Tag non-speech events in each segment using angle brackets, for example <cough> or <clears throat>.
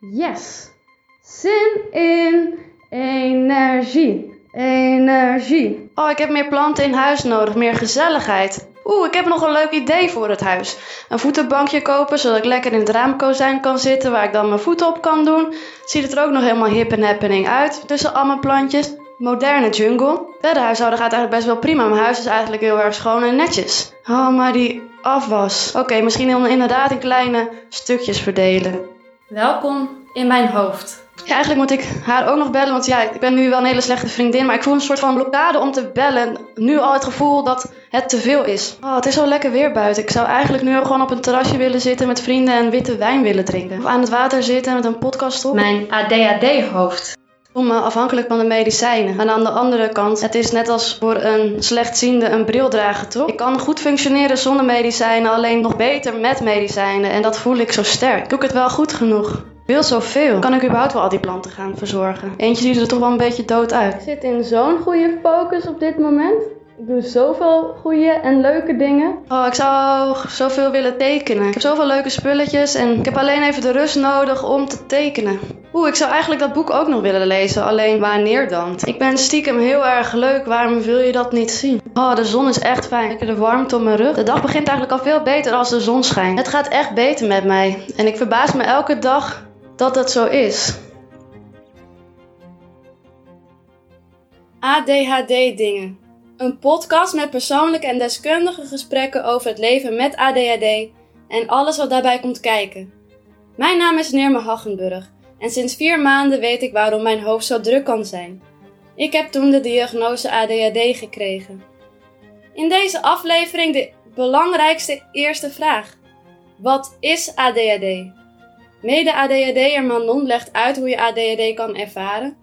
Yes. Zin in energie. Energie. Oh, ik heb meer planten in huis nodig, meer gezelligheid. Oeh, ik heb nog een leuk idee voor het huis. Een voetenbankje kopen, zodat ik lekker in het raamkozijn kan zitten, waar ik dan mijn voeten op kan doen. Ziet het er ook nog helemaal hip en happening uit, tussen allemaal plantjes. Moderne jungle. Verder huishouden gaat eigenlijk best wel prima. Mijn huis is eigenlijk heel erg schoon en netjes. Oh, maar die afwas. Oké, misschien inderdaad in kleine stukjes verdelen. Welkom in mijn hoofd. Ja, eigenlijk moet ik haar ook nog bellen, want ja, ik ben nu wel een hele slechte vriendin, maar ik voel een soort van blokkade om te bellen. Nu al het gevoel dat het te veel is. Oh, het is zo lekker weer buiten. Ik zou eigenlijk nu gewoon op een terrasje willen zitten met vrienden en witte wijn willen drinken. Of aan het water zitten met een podcast op. Mijn ADHD-hoofd. Voel me afhankelijk van de medicijnen. En aan de andere kant, het is net als voor een slechtziende een bril dragen, toch? Ik kan goed functioneren zonder medicijnen, alleen nog beter met medicijnen. En dat voel ik zo sterk. Doe ik het wel goed genoeg? Wil zoveel. Kan ik überhaupt wel al die planten gaan verzorgen? Eentje ziet er toch wel een beetje dood uit. Ik zit in zo'n goede focus op dit moment. Ik doe zoveel goede en leuke dingen. Oh, ik zou zoveel willen tekenen. Ik heb zoveel leuke spulletjes en ik heb alleen even de rust nodig om te tekenen. Oeh, ik zou eigenlijk dat boek ook nog willen lezen, alleen wanneer dan? Ik ben stiekem heel erg leuk, waarom wil je dat niet zien? Oh, de zon is echt fijn. Lekker de warmte op mijn rug. De dag begint eigenlijk al veel beter als de zon schijnt. Het gaat echt beter met mij. En ik verbaas me elke dag dat het zo is. ADHD-dingen. Een podcast met persoonlijke en deskundige gesprekken over het leven met ADHD en alles wat daarbij komt kijken. Mijn naam is Neerme Haggenburg en sinds vier maanden weet ik waarom mijn hoofd zo druk kan zijn. Ik heb toen de diagnose ADHD gekregen. In deze aflevering de belangrijkste eerste vraag. Wat is ADHD? Mede-ADHD'er Manon legt uit hoe je ADHD kan ervaren.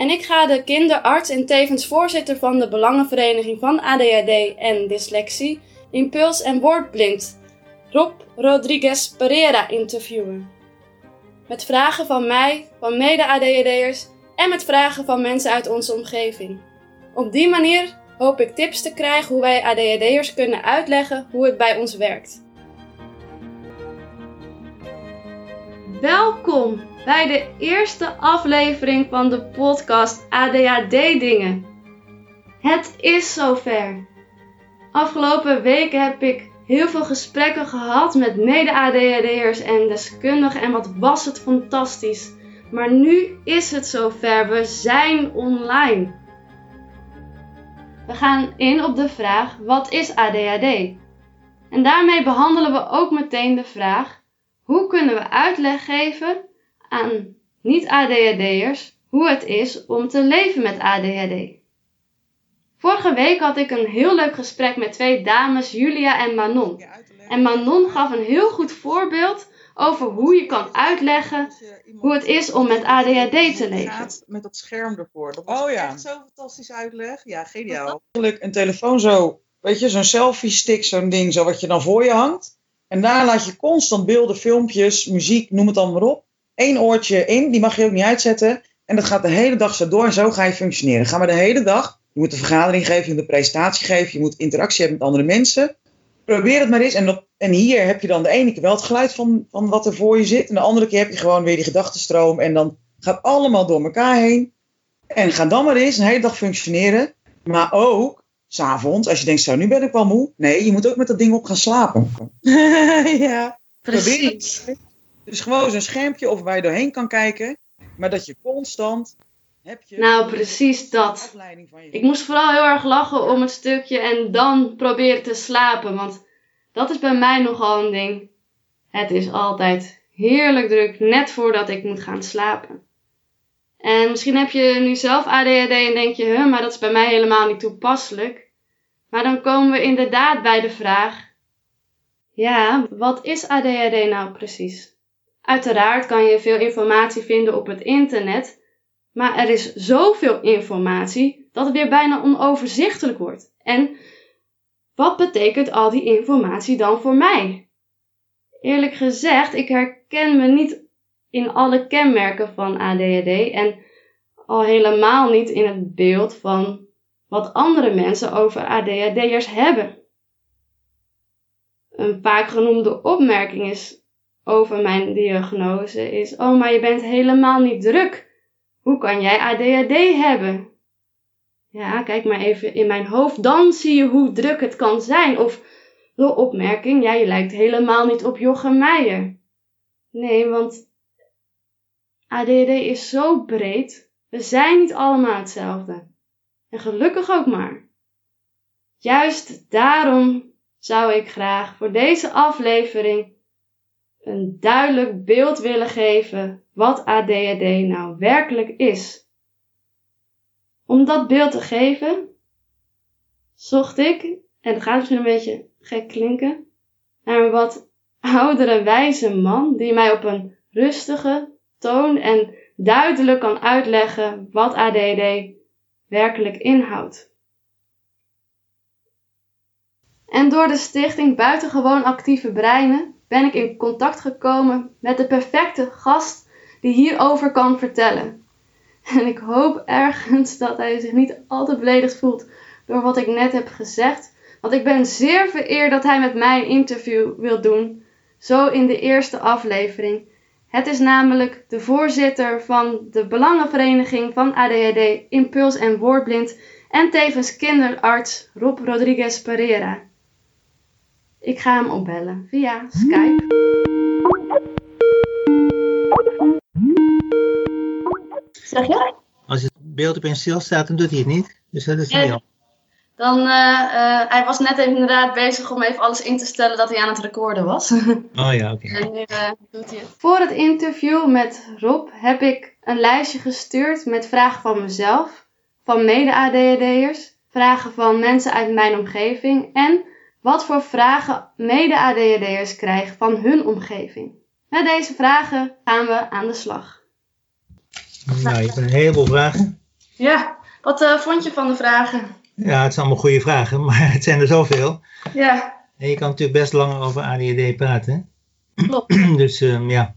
En ik ga de kinderarts en tevens voorzitter van de Belangenvereniging van ADHD en Dyslexie, Impuls en Woordblind, Rob Rodriguez Pereira interviewen. Met vragen van mij, van mede-ADHD'ers en met vragen van mensen uit onze omgeving. Op die manier hoop ik tips te krijgen hoe wij ADHD'ers kunnen uitleggen hoe het bij ons werkt. Welkom bij de eerste aflevering van de podcast ADHD Dingen. Het is zover. Afgelopen weken heb ik heel veel gesprekken gehad met mede-ADHD'ers en deskundigen en wat was het fantastisch. Maar nu is het zover. We zijn online. We gaan in op de vraag: wat is ADHD? En daarmee behandelen we ook meteen de vraag: hoe kunnen we uitleg geven aan niet-ADHD'ers hoe het is om te leven met ADHD? Vorige week had ik een heel leuk gesprek met twee dames, Julia en Manon. En Manon gaf een heel goed voorbeeld over hoe je kan uitleggen hoe het is om met ADHD te leven. Met dat scherm ervoor. Dat was oh, ja. echt zo'n fantastisch uitleg. Ja, geniaal. Eigenlijk een telefoon zo, weet je, zo'n selfie stick, zo'n ding, zo wat je dan voor je hangt. En daar laat je constant beelden, filmpjes, muziek, noem het dan maar op. Eén oortje in, die mag je ook niet uitzetten. En dat gaat de hele dag zo door en zo ga je functioneren. Ga maar de hele dag. Je moet een vergadering geven, je moet een presentatie geven, je moet interactie hebben met andere mensen. Probeer het maar eens. En, en hier heb je dan de ene keer wel het geluid van, van wat er voor je zit. En de andere keer heb je gewoon weer die gedachtenstroom. En dan gaat allemaal door elkaar heen. En ga dan maar eens een hele dag functioneren. Maar ook s'avonds, als je denkt, zo, nu ben ik wel moe. Nee, je moet ook met dat ding op gaan slapen. <laughs> ja, precies. Dus gewoon zo'n schermpje of waar je doorheen kan kijken. Maar dat je constant heb je nou, precies dat. Ik moest vooral heel erg lachen om het stukje en dan proberen te slapen. Want dat is bij mij nogal een ding. Het is altijd heerlijk druk net voordat ik moet gaan slapen. En misschien heb je nu zelf ADHD en denk je, huh, maar dat is bij mij helemaal niet toepasselijk. Maar dan komen we inderdaad bij de vraag: ja, wat is ADHD nou precies? Uiteraard kan je veel informatie vinden op het internet, maar er is zoveel informatie dat het weer bijna onoverzichtelijk wordt. En wat betekent al die informatie dan voor mij? Eerlijk gezegd, ik herken me niet in alle kenmerken van ADHD en al helemaal niet in het beeld van wat andere mensen over ADHD'ers hebben. Een vaak genoemde opmerking is over mijn diagnose is: Oh, maar je bent helemaal niet druk. Hoe kan jij ADHD hebben? Ja, kijk maar even in mijn hoofd, dan zie je hoe druk het kan zijn. Of de opmerking: Ja, je lijkt helemaal niet op Jochem Meijer. Nee, want ADHD is zo breed. We zijn niet allemaal hetzelfde. En gelukkig ook maar. Juist daarom zou ik graag voor deze aflevering een duidelijk beeld willen geven wat ADHD nou werkelijk is. Om dat beeld te geven, zocht ik, en het gaat misschien een beetje gek klinken, naar een wat oudere wijze man die mij op een rustige toon en duidelijk kan uitleggen wat ADD werkelijk inhoudt. En door de stichting Buitengewoon Actieve Breinen ben ik in contact gekomen met de perfecte gast die hierover kan vertellen. <laughs> En ik hoop ergens dat hij zich niet al te beledigd voelt door wat ik net heb gezegd. Want ik ben zeer vereerd dat hij met mij een interview wil doen. Zo in de eerste aflevering. Het is namelijk de voorzitter van de Belangenvereniging van ADHD, Impuls en Woordblind en tevens kinderarts Rob Rodriguez Pereira. Ik ga hem opbellen via Skype. Zeg je? Als het beeld opeens stilstaat, dan doet hij het niet. Dus dat is heel dan, uh, uh, hij was net even inderdaad bezig om even alles in te stellen dat hij aan het recorden was. <laughs> Oh ja, oké. En nu uh, doet hij het. Voor het interview met Rob heb ik een lijstje gestuurd met vragen van mezelf, van mede-ADHD'ers, vragen van mensen uit mijn omgeving en wat voor vragen mede-ADHD'ers krijgen van hun omgeving. Met deze vragen gaan we aan de slag. Nou, je hebt een heleboel vragen. Ja, wat vond je van de vragen? Ja, het zijn allemaal goede vragen, <laughs> maar het zijn er zoveel. Ja. En je kan natuurlijk best langer over ADHD praten. Klopt. <clears throat> dus um, ja,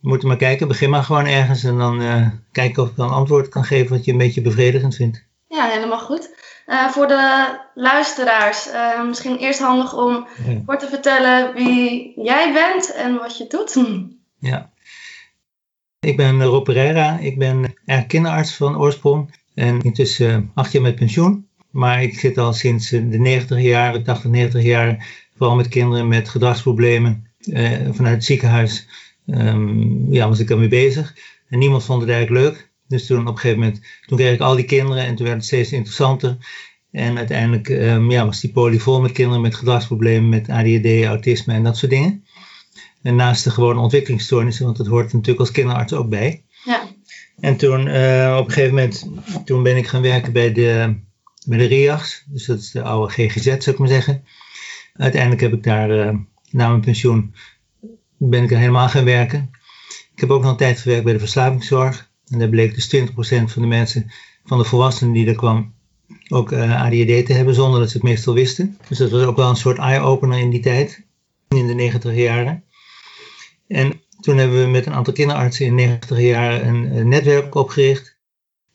we moeten maar kijken. Begin maar gewoon ergens en dan uh, kijken of ik dan antwoord kan geven wat je een beetje bevredigend vindt. Ja, helemaal goed. Uh, voor de luisteraars, uh, misschien eerst handig om ja. kort te vertellen wie jij bent en wat je doet. <laughs> Ja. Ik ben Rob Pereira. Ik ben kinderarts van oorsprong. En intussen acht jaar met pensioen. Maar ik zit al sinds de 90 jaren, 80, 90 jaren, vooral met kinderen met gedragsproblemen. Eh, vanuit het ziekenhuis um, ja, was ik ermee bezig. En niemand vond het eigenlijk leuk. Dus toen op een gegeven moment, toen kreeg ik al die kinderen en toen werd het steeds interessanter. En uiteindelijk um, ja, was die poly vol met kinderen met gedragsproblemen, met ADHD, autisme en dat soort dingen. En naast de gewone ontwikkelingsstoornissen, want dat hoort natuurlijk als kinderarts ook bij. Ja. En toen uh, op een gegeven moment, toen ben ik gaan werken bij de, bij de RIAGS. Dus dat is de oude GGZ, zou ik maar zeggen. Uiteindelijk heb ik daar, uh, na mijn pensioen, ben ik er helemaal gaan werken. Ik heb ook nog een tijd gewerkt bij de verslavingszorg. En daar bleek dus 20% van de mensen, van de volwassenen die er kwam, ook uh, ADHD te hebben, zonder dat ze het meestal wisten. Dus dat was ook wel een soort eye-opener in die tijd, in de 90 jaren. En toen hebben we met een aantal kinderartsen in de 90 jaar een, een netwerk opgericht.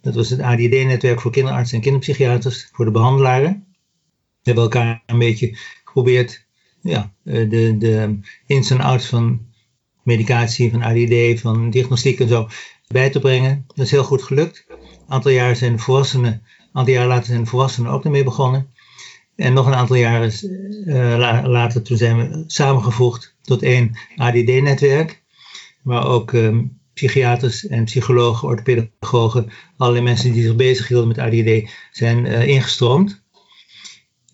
Dat was het ADD-netwerk voor kinderartsen en kinderpsychiaters, voor de behandelaren. We hebben elkaar een beetje geprobeerd ja, de, de ins en outs van medicatie, van ADD, van diagnostiek en zo bij te brengen. Dat is heel goed gelukt. Een aantal jaar zijn aantal jaar later zijn volwassenen ook ermee begonnen. En nog een aantal jaren uh, later, toen zijn we samengevoegd tot één ADD-netwerk maar ook um, psychiaters en psychologen, orthopedagogen, allerlei mensen die zich bezighielden met ADD, zijn uh, ingestroomd.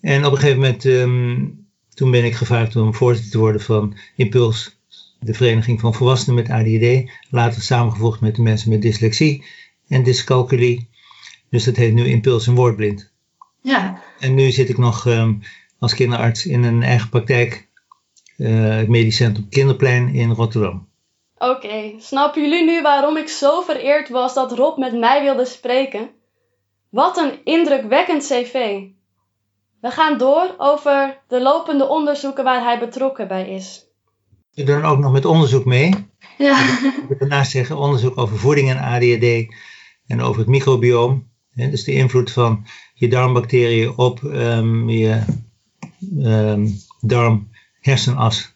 En op een gegeven moment, um, toen ben ik gevraagd om voorzitter te worden van Impuls, de vereniging van volwassenen met ADD, later samengevoegd met de mensen met dyslexie en dyscalculie. Dus dat heet nu Impuls en Woordblind. Ja. En nu zit ik nog um, als kinderarts in een eigen praktijk, uh, het Medisch Centrum Kinderplein in Rotterdam. Oké, okay. snappen jullie nu waarom ik zo vereerd was dat Rob met mij wilde spreken? Wat een indrukwekkend cv. We gaan door over de lopende onderzoeken waar hij betrokken bij is. Ik doe dan ook nog met onderzoek mee. Ja. Ik wil daarnaast zeggen onderzoek over voeding en ADHD en over het microbioom. Dus de invloed van je darmbacteriën op um, je um, darm-hersenas.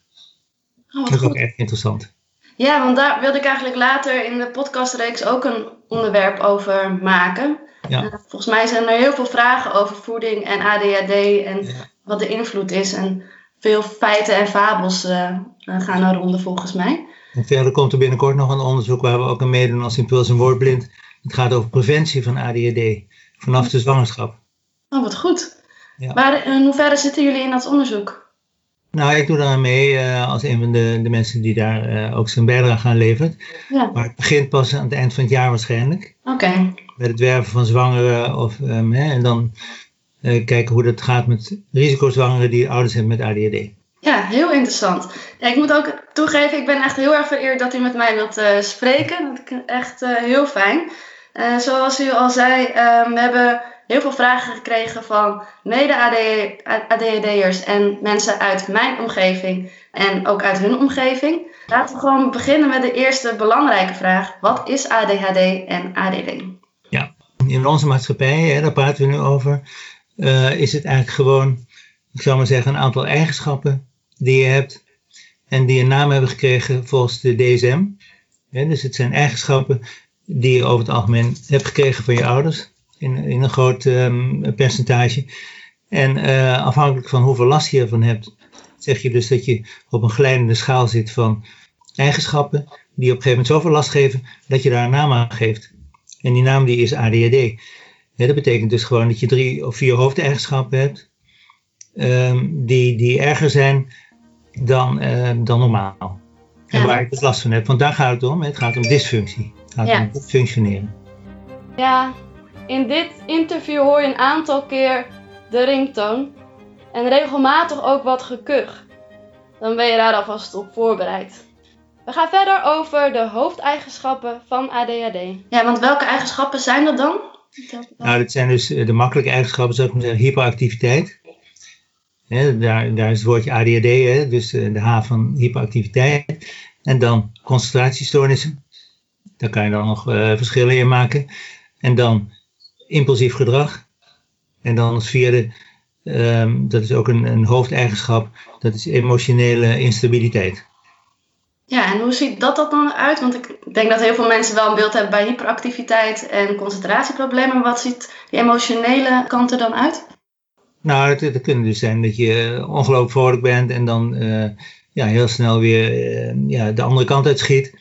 Oh, dat is ook echt interessant. Ja, want daar wilde ik eigenlijk later in de podcastreeks ook een onderwerp over maken. Ja. Uh, volgens mij zijn er heel veel vragen over voeding en ADHD en wat de invloed is. En veel feiten en fabels uh, gaan er ronde volgens mij. En verder komt er binnenkort nog een onderzoek waar we ook aan meedoen als Impuls en Woordblind. Het gaat over preventie van ADHD vanaf de zwangerschap. Oh, wat goed. Ja. Maar in hoeverre zitten jullie in dat onderzoek? Nou, ik doe daar mee uh, als een van de, de mensen die daar uh, ook zijn bijdrage aan levert. Ja. Maar het begint pas aan het eind van het jaar waarschijnlijk. Oké. Okay. Met het werven van zwangeren of, um, hè, en dan kijken hoe dat gaat met risicozwangeren die ouders hebben met ADHD. Ja, heel interessant. Ja, ik moet ook toegeven, ik ben echt heel erg vereerd dat u met mij wilt spreken. Dat is echt heel fijn. zoals u al zei, ehm, we hebben heel veel vragen gekregen van mede-ADHD'ers en mensen uit mijn omgeving en ook uit hun omgeving. Laten we gewoon beginnen met de eerste belangrijke vraag. Wat is ADHD en ADD? Ja, in onze maatschappij, hè, daar praten we nu over, uh, is het eigenlijk gewoon, ik zou maar zeggen, een aantal eigenschappen die je hebt en die een naam hebben gekregen volgens de DSM. dus het zijn eigenschappen die je over het algemeen hebt gekregen van je ouders in, in een groot um, percentage. En uh, afhankelijk van hoeveel last je ervan hebt, zeg je dus dat je op een glijdende schaal zit van eigenschappen die op een gegeven moment zoveel last geven dat je daar een naam aan geeft. En die naam die is ADHD. Ja, dat betekent dus gewoon dat je drie of vier hoofdeigenschappen hebt um, die, die erger zijn dan, uh, dan normaal. En waar ik dus last van heb. Want daar gaat het om. Het gaat om dysfunctie. Het gaat ja. om functioneren. Ja, in dit interview hoor je een aantal keer de ringtoon en regelmatig ook wat gekuch. Dan ben je daar alvast op voorbereid. We gaan verder over de hoofdeigenschappen van ADHD. Ja, want welke eigenschappen zijn dat dan? Nou, dit zijn dus eh, de makkelijke eigenschappen, zou ik maar zeggen, hyperactiviteit. daar, daar is het woordje ADHD, dus eh, de H van hyperactiviteit. En dan concentratiestoornissen. Daar kan je dan nog uh, verschillen in maken. En dan impulsief gedrag. En dan als vierde, um, dat is ook een, een hoofdeigenschap, dat is emotionele instabiliteit. Ja, en hoe ziet dat, dat dan uit? Want ik denk dat heel veel mensen wel een beeld hebben bij hyperactiviteit en concentratieproblemen. Wat ziet die emotionele kant er dan uit? Nou, het, kan dus zijn dat je ongelooflijk vrolijk bent en dan uh, ja, heel snel weer uh, ja, de andere kant uitschiet.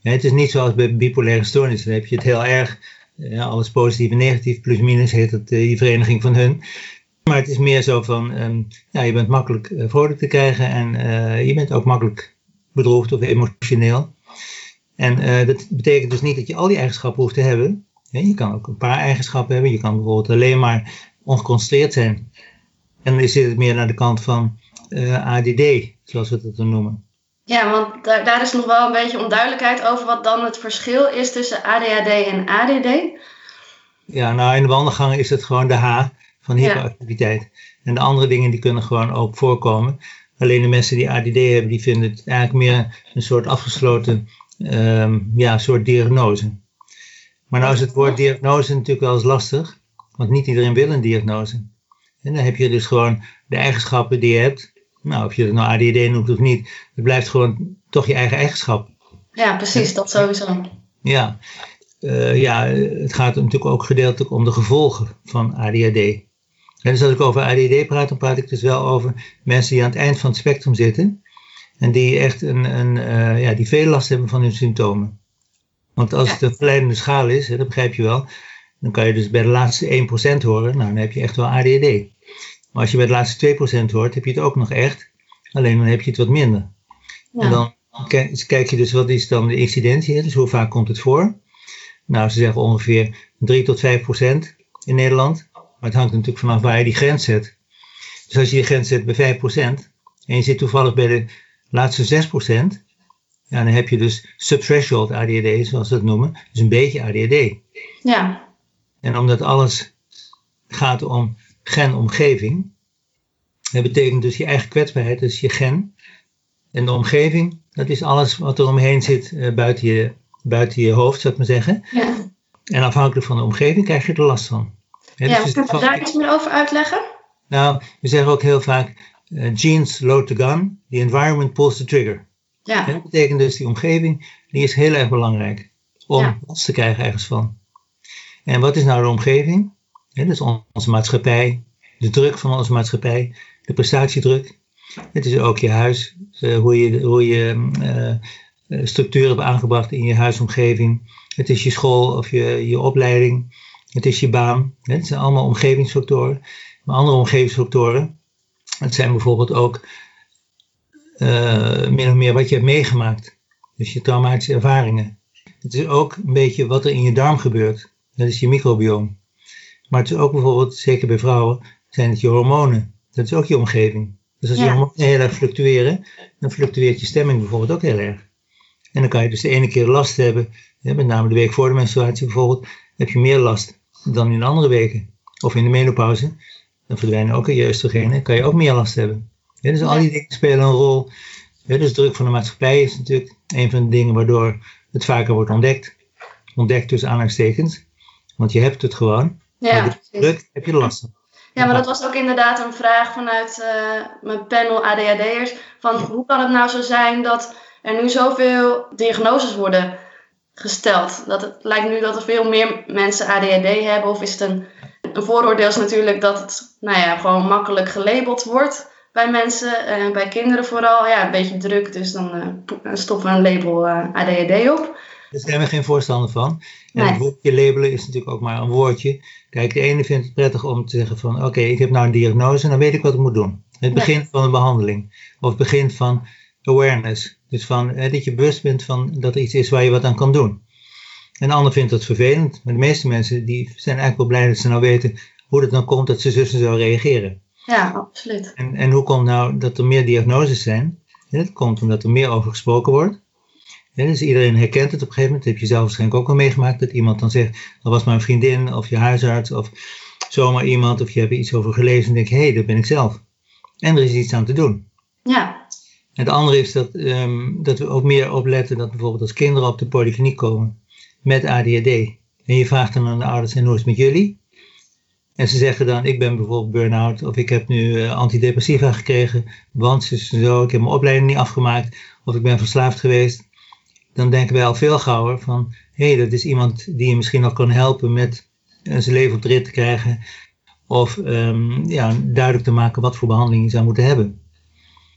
Ja, het is niet zoals bij bipolaire stoornissen. Dan heb je het heel erg ja, alles positief en negatief, plus minus heet eh, die vereniging van hun. Maar het is meer zo van, um, ja, je bent makkelijk vrolijk te krijgen en je bent ook makkelijk bedroefd of emotioneel. En uh, dat betekent dus niet dat je al die eigenschappen hoeft te hebben. Je kan ook een paar eigenschappen hebben. Je kan bijvoorbeeld alleen maar ongeconcentreerd zijn. En dan zit het meer naar de kant van ADD, zoals we dat dan noemen. Ja, want daar, daar is nog wel een beetje onduidelijkheid over wat dan het verschil is tussen ADHD en ADD. Ja, nou in de wandelgangen is het gewoon de H van hyperactiviteit. En de andere dingen die kunnen gewoon ook voorkomen. Alleen de mensen die ADD hebben, die vinden het eigenlijk meer een soort afgesloten um, ja, soort diagnose. Maar nou is het woord diagnose natuurlijk wel eens lastig, want niet iedereen wil een diagnose. En dan heb je dus gewoon de eigenschappen die je hebt, nou, of je het nou ADD noemt of niet, het blijft gewoon toch je eigen eigenschap. Ja, precies, dat sowieso. Ja, uh, ja het gaat natuurlijk ook gedeeltelijk om de gevolgen van ADHD. En dus als ik over ADD praat, dan praat ik dus wel over mensen die aan het eind van het spectrum zitten. En die echt een, een uh, ja, die veel last hebben van hun symptomen. Want als het een verleidende schaal is, hè, dat begrijp je wel, dan kan je dus bij de laatste 1% horen, nou dan heb je echt wel ADHD. Maar als je bij de laatste 2% hoort, heb je het ook nog echt. Alleen dan heb je het wat minder. En dan kijk je dus wat is dan de incidentie, dus hoe vaak komt het voor. Nou, ze zeggen ongeveer 3 tot 5 procent in Nederland. Maar het hangt natuurlijk vanaf waar je die grens zet. Dus als je die grens zet bij 5 procent en je zit toevallig bij de laatste 6 procent, ja, dan heb je dus subthreshold ADHD, zoals ze dat noemen. Dus een beetje ADHD. Ja. En omdat alles gaat om genomgeving. Dat betekent dus je eigen kwetsbaarheid, dus je gen. En de omgeving, dat is alles wat er omheen zit uh, buiten, je, buiten je hoofd, zou ik maar zeggen. Ja. En afhankelijk van de omgeving krijg je er last van. Ja, ja dus kun je daar iets meer over uitleggen? Nou, we zeggen ook heel vaak, uh, genes load the gun, the environment pulls the trigger. Ja. dat betekent dus die omgeving, die is heel erg belangrijk om ja. last te krijgen ergens van. En wat is nou de omgeving? Dat is onze maatschappij, de druk van onze maatschappij, de prestatiedruk. Het is ook je huis, uh, hoe je, hoe je uh, structuur hebt aangebracht in je huisomgeving. Het is je school of je, je opleiding. Het is je baan. Het zijn allemaal omgevingsfactoren. Maar andere omgevingsfactoren, het zijn bijvoorbeeld ook uh, min of meer wat je hebt meegemaakt. Dus je traumatische ervaringen. Het is ook een beetje wat er in je darm gebeurt. Dat is je microbioom. Maar het is ook bijvoorbeeld, zeker bij vrouwen, zijn het je hormonen. Dat is ook je omgeving. Dus als je hormonen heel erg fluctueren, dan fluctueert je stemming bijvoorbeeld ook heel erg. En dan kan je dus de ene keer last hebben, met name de week voor de menstruatie bijvoorbeeld, heb je meer last dan in de andere weken. Of in de menopauze, dan verdwijnen ook je oestrogenen, kan je ook meer last hebben. Ja, dus al die dingen spelen een rol. Ja, dus druk van de maatschappij is natuurlijk een van de dingen waardoor het vaker wordt ontdekt. Ontdekt tussen aanhalingstekens. Want je hebt het gewoon. Ja, maar druk heb je last van. Ja, maar dat was ook inderdaad een vraag vanuit uh, mijn panel ADHD'ers. Van hoe kan het nou zo zijn dat er nu zoveel diagnoses worden gesteld? Dat het lijkt nu dat er veel meer mensen ADHD hebben. Of is het een, een vooroordeel is natuurlijk dat het nou ja, gewoon makkelijk gelabeld wordt bij mensen, uh, bij kinderen vooral. Ja, een beetje druk, dus dan uh, stoppen we een label uh, ADHD op. Daar zijn we geen voorstander van. En het woordje labelen is natuurlijk ook maar een woordje. Kijk, de ene vindt het prettig om te zeggen van... oké, ik heb nou een diagnose en dan weet ik wat ik moet doen. Het begin van een behandeling. Of het begin van awareness. Dus van, dat je bewust bent van dat er iets is waar je wat aan kan doen. En de ander vindt dat vervelend. Maar de meeste mensen die zijn eigenlijk wel blij dat ze nou weten... hoe het dan komt dat ze zussen zo reageren. Ja, absoluut. En, en hoe komt nou dat er meer diagnoses zijn? Het komt omdat er meer over gesproken wordt. dus iedereen herkent het op een gegeven moment. Dat heb je zelf waarschijnlijk ook al meegemaakt. Dat iemand dan zegt, dat was mijn vriendin of je huisarts of zomaar iemand. Of je hebt er iets over gelezen en denk hé, hey, dat ben ik zelf. En er is iets aan te doen. Ja. En het andere is dat, um, dat we ook meer opletten dat bijvoorbeeld als kinderen op de polykliniek komen met ADHD. En je vraagt dan aan de ouders, en hoe is met jullie? En ze zeggen dan, ik ben bijvoorbeeld burn-out of ik heb nu uh, antidepressiva gekregen, want ze zo, ik heb mijn opleiding niet afgemaakt of ik ben verslaafd geweest. Dan denken wij al veel gauwer van, hé, hey, dat is iemand die je misschien nog kan helpen met uh, zijn leven op de rit te krijgen. Of um, ja, duidelijk te maken wat voor behandeling je zou moeten hebben.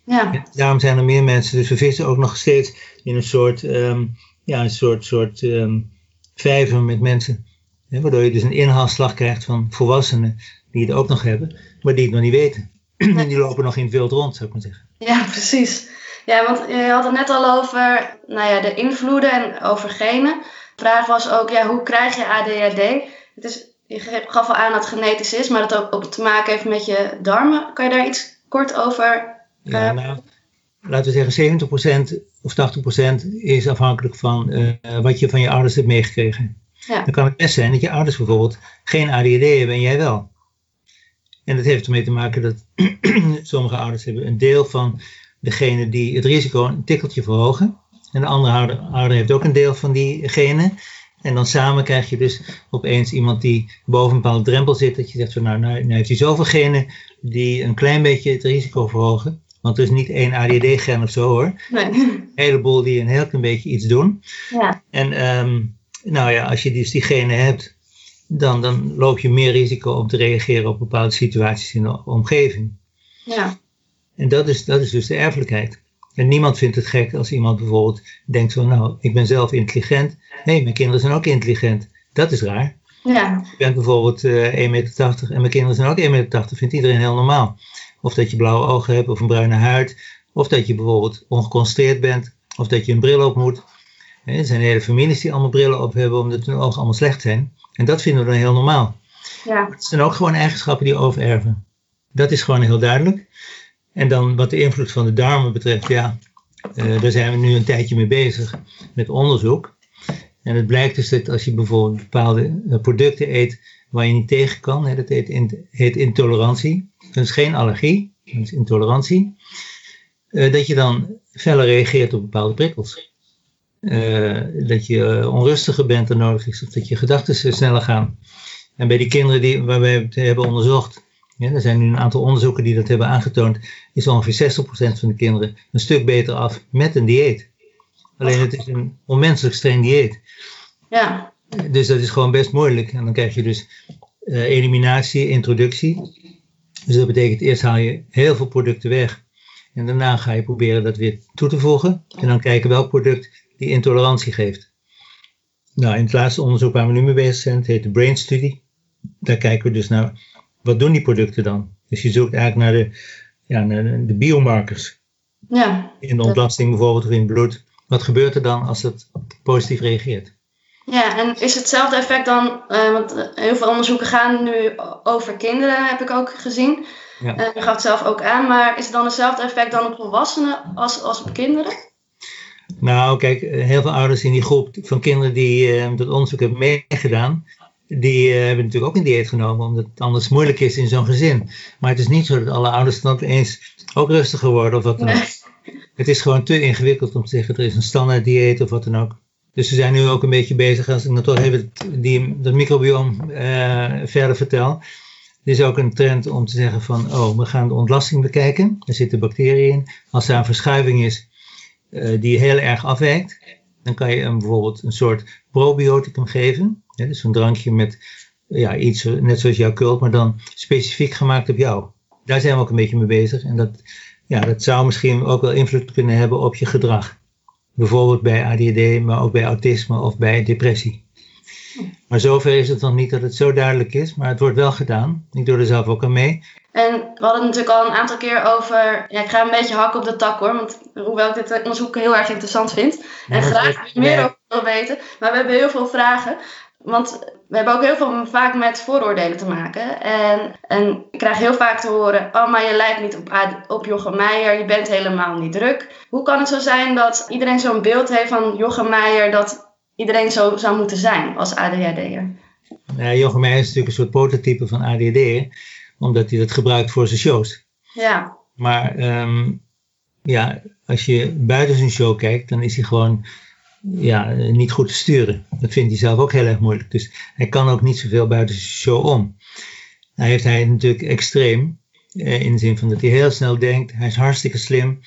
Ja. daarom zijn er meer mensen, dus we vissen ook nog steeds in een soort, um, ja, een soort, soort um, vijver met mensen waardoor je dus een inhaalslag krijgt van volwassenen die het ook nog hebben, maar die het nog niet weten. <clears throat> en die lopen nog in het wild rond, zou ik maar zeggen. Ja, precies. Ja, want je had het net al over nou ja, de invloeden en over genen. De vraag was ook, ja, hoe krijg je ADHD? Het is, je gaf al aan dat het genetisch is, maar dat ook, ook te maken heeft met je darmen. Kan je daar iets kort over? Ja, uh, nou, laten we zeggen 70% of 80% is afhankelijk van uh, wat je van je ouders hebt meegekregen. Ja. Dan kan het best zijn dat je ouders bijvoorbeeld geen ADHD hebben en jij wel. En dat heeft ermee te maken dat <clears throat> sommige ouders hebben een deel van degene die het risico een tikkeltje verhogen. En de andere ouder, ouder heeft ook een deel van die genen. En dan samen krijg je dus opeens iemand die boven een bepaalde drempel zit. Dat je zegt van nou, nou, nou heeft hij zoveel genen die een klein beetje het risico verhogen. Want er is niet één ADD-gen of zo hoor. Nee. Een heleboel die een heel klein beetje iets doen. Ja. En um, nou ja, als je dus die genen hebt, dan, dan loop je meer risico om te reageren op bepaalde situaties in de omgeving. Ja. En dat is, dat is dus de erfelijkheid. En niemand vindt het gek als iemand bijvoorbeeld denkt van, nou, ik ben zelf intelligent. Nee, mijn kinderen zijn ook intelligent. Dat is raar. Ja. Je bent bijvoorbeeld uh, eh, 1,80 meter en mijn kinderen zijn ook 1,80 meter. Vindt iedereen heel normaal. Of dat je blauwe ogen hebt of een bruine huid. Of dat je bijvoorbeeld ongeconcentreerd bent. Of dat je een bril op moet. Er zijn hele families die allemaal brillen op hebben omdat hun ogen allemaal slecht zijn. En dat vinden we dan heel normaal. Ja. Het zijn ook gewoon eigenschappen die overerven. Dat is gewoon heel duidelijk. En dan wat de invloed van de darmen betreft, ja, uh, daar zijn we nu een tijdje mee bezig met onderzoek. En het blijkt dus dat als je bijvoorbeeld bepaalde eh, producten eet waar je niet tegen kan, hè, dat heet, heet intolerantie. Dat is geen allergie, dat is intolerantie. Uh, dat je dan feller reageert op bepaalde prikkels. Uh, dat je onrustiger bent dan nodig is, of dat je gedachten sneller gaan. En bij die kinderen die, waar wij het hebben onderzocht, er zijn nu een aantal onderzoeken die dat hebben aangetoond. Is ongeveer 60% van de kinderen een stuk beter af met een dieet. Alleen het is een onmenselijk streng dieet. Ja. Dus dat is gewoon best moeilijk. En dan krijg je dus uh, eliminatie, introductie. Dus dat betekent eerst haal je heel veel producten weg. En daarna ga je proberen dat weer toe te voegen. En dan kijken welk product die intolerantie geeft. Nou, in het laatste onderzoek waar we nu mee bezig zijn, het heet de Brain Study. Daar kijken we dus naar, wat doen die producten dan? Dus je zoekt eigenlijk naar de, ja, naar de biomarkers. Ja. In de ontlasting bijvoorbeeld of in het bloed. Wat gebeurt er dan als het positief reageert? Ja, en is hetzelfde effect dan, uh, want heel veel onderzoeken gaan nu over kinderen, heb ik ook gezien. Ja. Uh, je gaf het zelf ook aan, maar is het dan hetzelfde effect dan op volwassenen als, als op kinderen? Nou, kijk, heel veel ouders in die groep van kinderen die uh, dat onderzoek hebben meegedaan, die uh, hebben natuurlijk ook een dieet genomen, omdat het anders moeilijk is in zo'n gezin. Maar het is niet zo dat alle ouders dan opeens ook rustiger worden of wat dan ook. Het is gewoon te ingewikkeld om te zeggen, er is een standaard dieet of wat dan ook. Dus we zijn nu ook een beetje bezig, als ik dan toch even die, dat microbiome uh, verder vertel. Er is ook een trend om te zeggen van, oh, we gaan de ontlasting bekijken. Er zitten bacteriën in. Als er een verschuiving is uh, die heel erg afwijkt, dan kan je hem bijvoorbeeld een soort probioticum geven. Ja, dus een drankje met ja, iets, net zoals jouw kult, maar dan specifiek gemaakt op jou. Daar zijn we ook een beetje mee bezig. En dat, ja, dat zou misschien ook wel invloed kunnen hebben op je gedrag. Bijvoorbeeld bij ADD, maar ook bij autisme of bij depressie. Maar zover is het nog niet dat het zo duidelijk is, maar het wordt wel gedaan. Ik doe er zelf ook aan mee. En we hadden het natuurlijk al een aantal keer over. Ja, ik ga een beetje hakken op de tak hoor, want hoewel ik dit onderzoek heel erg interessant vind en graag meer over wil weten, maar we hebben heel veel vragen. Want we hebben ook heel veel vaak met vooroordelen te maken. En, en ik krijg heel vaak te horen: Oh, maar je lijkt niet op, op Jochem Meijer, je bent helemaal niet druk. Hoe kan het zo zijn dat iedereen zo'n beeld heeft van Jochem Meijer dat iedereen zo zou moeten zijn als ADHD'er? Ja, Jochem Meijer is natuurlijk een soort prototype van ADHD, omdat hij dat gebruikt voor zijn shows. Ja. Maar um, ja, als je buiten zijn show kijkt, dan is hij gewoon ja, niet goed te sturen. Dat vindt hij zelf ook heel erg moeilijk. Dus hij kan ook niet zoveel buiten zijn show om. Hij heeft hij natuurlijk extreem. Eh, in de zin van dat hij heel snel denkt. Hij is hartstikke slim.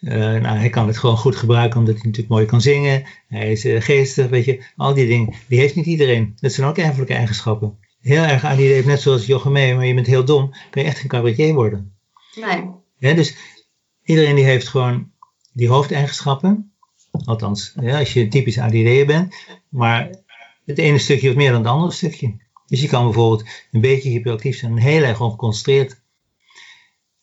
Uh, nou, hij kan het gewoon goed gebruiken omdat hij natuurlijk mooi kan zingen. Hij is uh, geestig, weet je. Al die dingen. Die heeft niet iedereen. Dat zijn ook erfelijke eigenschappen. Heel erg aan die heeft net zoals Jochem mee, maar je bent heel dom. Kan je echt geen cabaretier worden. Nee. Ja, dus iedereen die heeft gewoon die hoofdeigenschappen. Althans, ja, als je typisch ADD bent. Maar het ene stukje of meer dan het andere stukje. Dus je kan bijvoorbeeld een beetje hyperactief zijn en heel erg ongeconcentreerd.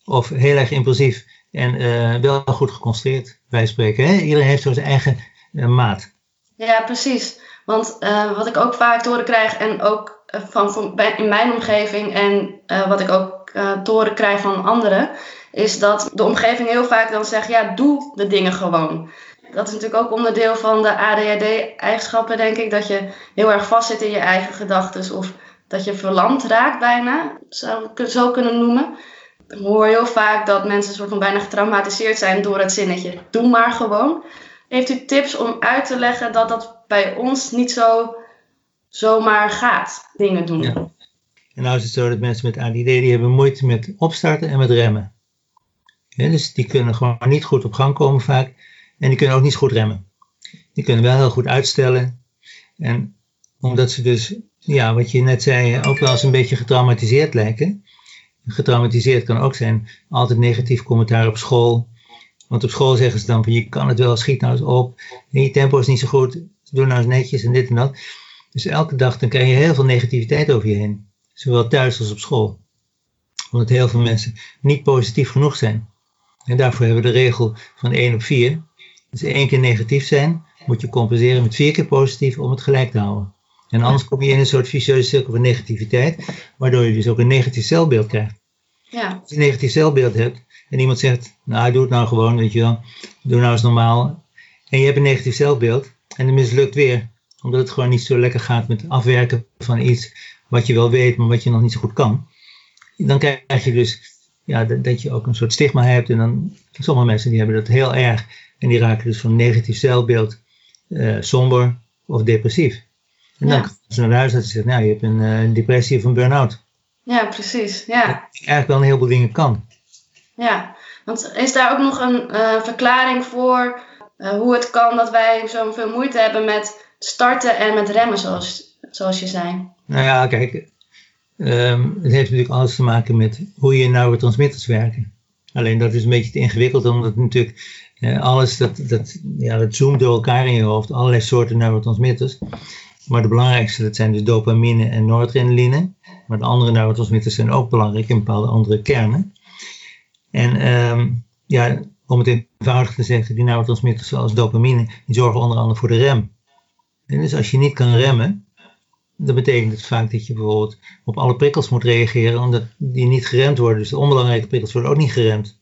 Of heel erg impulsief en uh, wel goed geconcentreerd, wij spreken. Hè? Iedereen heeft zo zijn eigen uh, maat. Ja, precies. Want uh, wat ik ook vaak te horen krijg, en ook van, van, in mijn omgeving en wat ik ook te horen krijg van anderen, is dat de omgeving heel vaak dan zegt: ja, doe de dingen gewoon dat is natuurlijk ook onderdeel van de ADHD-eigenschappen, denk ik. Dat je heel erg vastzit in je eigen gedachten. Of dat je verlamd raakt bijna, zou ik het zo kunnen noemen. Ik hoor heel vaak dat mensen soort van bijna getraumatiseerd zijn door het zinnetje. Doe maar gewoon. Heeft u tips om uit te leggen dat dat bij ons niet zo zomaar gaat, dingen doen? Ja. En nou is het zo dat mensen met ADD die hebben moeite met opstarten en met remmen. dus die kunnen gewoon niet goed op gang komen vaak. En die kunnen ook niet goed remmen. Die kunnen wel heel goed uitstellen. En omdat ze dus, ja, wat je net zei, ook wel eens een beetje getraumatiseerd lijken. Getraumatiseerd kan ook zijn altijd negatief commentaar op school. Want op school zeggen ze dan van je kan het wel, schiet nou eens op. Je tempo is niet zo goed, doe nou eens netjes en dit en dat. Dus elke dag dan krijg je heel veel negativiteit over je heen. Zowel thuis als op school. Omdat heel veel mensen niet positief genoeg zijn. En daarvoor hebben we de regel van 1 op 4. Dus één keer negatief zijn, moet je compenseren met vier keer positief om het gelijk te houden. En anders kom je in een soort vicieuze cirkel van negativiteit, waardoor je dus ook een negatief celbeeld krijgt. Ja. Als je een negatief celbeeld hebt en iemand zegt, nou doe het nou gewoon, weet je wel, doe nou eens normaal. En je hebt een negatief celbeeld en het mislukt weer, omdat het gewoon niet zo lekker gaat met afwerken van iets wat je wel weet, maar wat je nog niet zo goed kan. Dan krijg je dus ja, dat, je ook een soort stigma hebt. En dan, sommige mensen die hebben dat heel erg. En die raken dus van negatief zelfbeeld uh, somber of depressief. En dan ja. ze naar de huisarts en zeggen, nou, je hebt een uh, depressie of een burn-out. Ja, precies. Ja. Dat eigenlijk wel een heleboel dingen kan. Ja, want is daar ook nog een uh, verklaring voor hoe het kan dat wij zoveel moeite hebben met starten en met remmen, zoals, zoals je zei? Nou ja, kijk, um, het heeft natuurlijk alles te maken met hoe je neurotransmitters werken. Alleen dat is een beetje te ingewikkeld, omdat natuurlijk alles, dat, dat, ja, dat zoomt door elkaar in je hoofd, allerlei soorten neurotransmitters. Maar de belangrijkste, dat zijn dus dopamine en noradrenaline. Maar de andere neurotransmitters zijn ook belangrijk in bepaalde andere kernen. En um, ja, om het eenvoudig te zeggen, die neurotransmitters zoals dopamine, die zorgen onder andere voor de rem. En dus als je niet kan remmen, dan betekent het vaak dat je bijvoorbeeld op alle prikkels moet reageren, omdat die niet geremd worden. Dus de onbelangrijke prikkels worden ook niet geremd.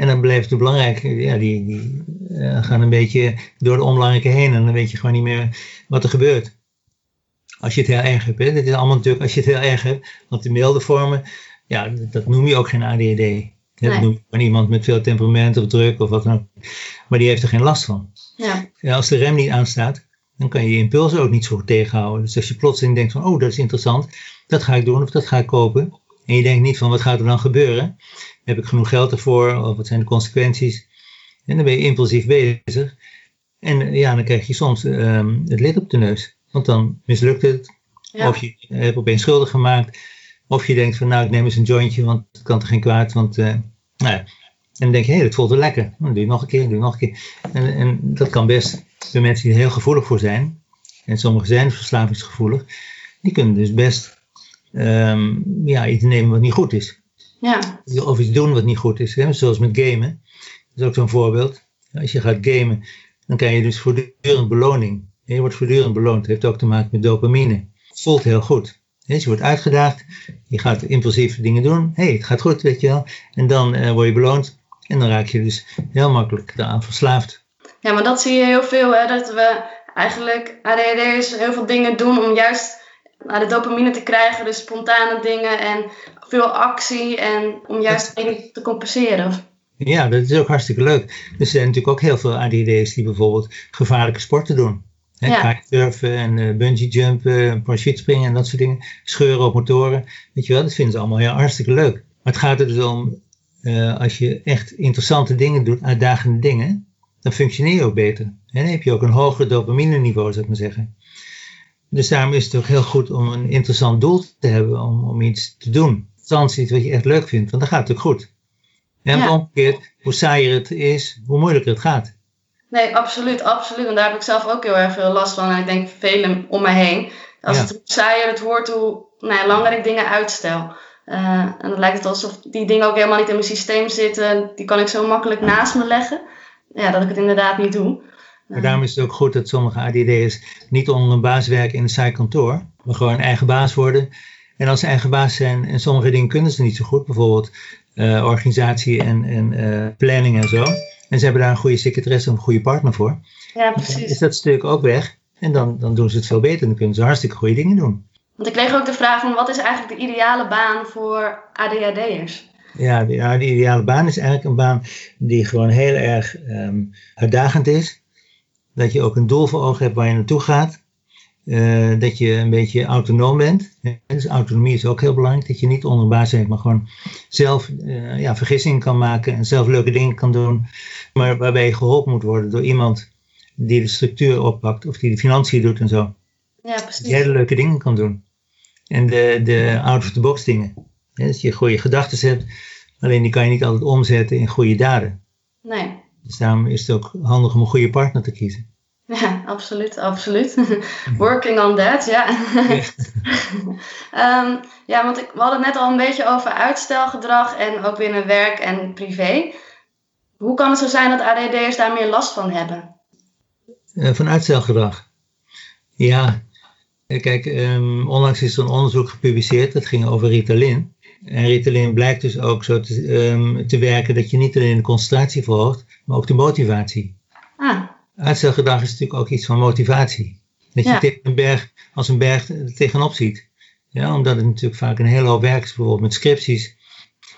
En dan blijft de belangrijke, ja, die, die uh, gaan een beetje door de onbelangrijke heen en dan weet je gewoon niet meer wat er gebeurt. Als je het heel erg hebt, hè. Dit is allemaal natuurlijk als je het heel erg hebt, want de milde vormen, ja, dat noem je ook geen ADHD. Dat noem je gewoon iemand met veel temperament of druk of wat dan ook. Maar die heeft er geen last van. Ja. ja als de rem niet aanstaat, dan kan je je impulsen ook niet zo goed tegenhouden. Dus als je plotseling denkt van, oh, dat is interessant, dat ga ik doen of dat ga ik kopen. En je denkt niet van, wat gaat er dan gebeuren? Heb ik genoeg geld ervoor? Of wat zijn de consequenties? En dan ben je impulsief bezig. En ja, dan krijg je soms um, het lid op de neus. Want dan mislukt het. Of je hebt opeens schuldig gemaakt. Of je denkt van, nou, ik neem eens een jointje, want het kan toch geen kwaad. Want, uh, nou ja. En dan denk je, hé, hey, dat voelt wel lekker. Dan doe je nog een keer, doe je nog een keer. En, en dat kan best bij mensen die er heel gevoelig voor zijn, en sommigen zijn verslavingsgevoelig, die kunnen dus best um, ja, iets nemen wat niet goed is. Ja. Of iets doen wat niet goed is, hè? zoals met gamen. Dat is ook zo'n voorbeeld. Als je gaat gamen, dan krijg je dus voortdurend beloning. Je wordt voortdurend beloond. Dat heeft ook te maken met dopamine. Het voelt heel goed. Dus je wordt uitgedaagd, je gaat impulsieve dingen doen. Hé, hey, het gaat goed, weet je wel. En dan uh, word je beloond. En dan raak je dus heel makkelijk daaraan verslaafd. Ja, maar dat zie je heel veel, hè, dat we eigenlijk ADHD'ers heel veel dingen doen om juist de dopamine te krijgen, dus spontane dingen en veel actie en om juist dingen te compenseren. Ja, dat is ook hartstikke leuk. Er zijn natuurlijk ook heel veel ADHD'ers die bijvoorbeeld gevaarlijke sporten doen. Hè, ja. Surfen en uh, bungee jumpen, parachutespringen en dat soort dingen. Scheuren op motoren. Weet je wel, dat vinden ze allemaal heel hartstikke leuk. Maar het gaat er dus om, uh, als je echt interessante dingen doet, uitdagende dingen, dan functioneer je ook beter. En dan heb je ook een hoger dopamine niveau, zou ik maar zeggen. Dus daarom is het ook heel goed om een interessant doel te hebben om, om iets te doen. Iets wat je echt leuk vindt, want dan gaat het ook goed. En ja. omgekeerd, hoe saaier het is, hoe moeilijker het gaat. Nee, absoluut, absoluut. En daar heb ik zelf ook heel erg veel last van. En ik denk velen om me heen. Als het saaier het wordt, hoe nou langer ik dingen uitstel. Uh, en dan lijkt het alsof die dingen ook helemaal niet in mijn systeem zitten. Die kan ik zo makkelijk naast me leggen ja, dat ik het inderdaad niet doe. Maar daarom is het ook goed dat sommige ADD'ers niet onder een baas werken in een saai kantoor, maar gewoon eigen baas worden. En als ze eigen baas zijn en sommige dingen kunnen ze niet zo goed, bijvoorbeeld uh, organisatie en, en uh, planning en zo. En ze hebben daar een goede secretaresse of een goede partner voor. Ja, precies. Is dat stuk ook weg en dan, dan doen ze het veel beter. Dan kunnen ze hartstikke goede dingen doen. Want ik kreeg ook de vraag van wat is eigenlijk de ideale baan voor ADHD'ers? Ja, de, ideale baan is eigenlijk een baan die gewoon heel erg um, uitdagend is. Dat je ook een doel voor ogen hebt waar je naartoe gaat. Uh, dat je een beetje autonoom bent. Dus autonomie is ook heel belangrijk. Dat je niet onder baas bent, maar gewoon zelf uh, ja, vergissingen kan maken en zelf leuke dingen kan doen. Maar waarbij je geholpen moet worden door iemand die de structuur oppakt of die de financiën doet en zo. Ja, precies. Die hele leuke dingen kan doen. En de, de out-of-the-box dingen. Ja, dat je goede gedachten hebt, alleen die kan je niet altijd omzetten in goede daden. Nee. Dus daarom is het ook handig om een goede partner te kiezen. Ja, absoluut, absoluut. <laughs> Working on that, ja. um, <laughs> ja, want ik, we hadden het net al een beetje over uitstelgedrag en ook binnen werk en privé. Hoe kan het zo zijn dat ADD'ers daar meer last van hebben? Uh, van uitstelgedrag? Ja, kijk, um, onlangs is er een onderzoek gepubliceerd, dat ging over Ritalin. En Ritalin blijkt dus ook zo te, um, te werken dat je niet alleen de concentratie verhoogt, maar ook de motivatie. Ah. Uitstelgedrag is natuurlijk ook iets van motivatie. Dat je tegen een berg, als een berg tegenop ziet. Ja, omdat het natuurlijk vaak een hele hoop werk is, bijvoorbeeld met scripties.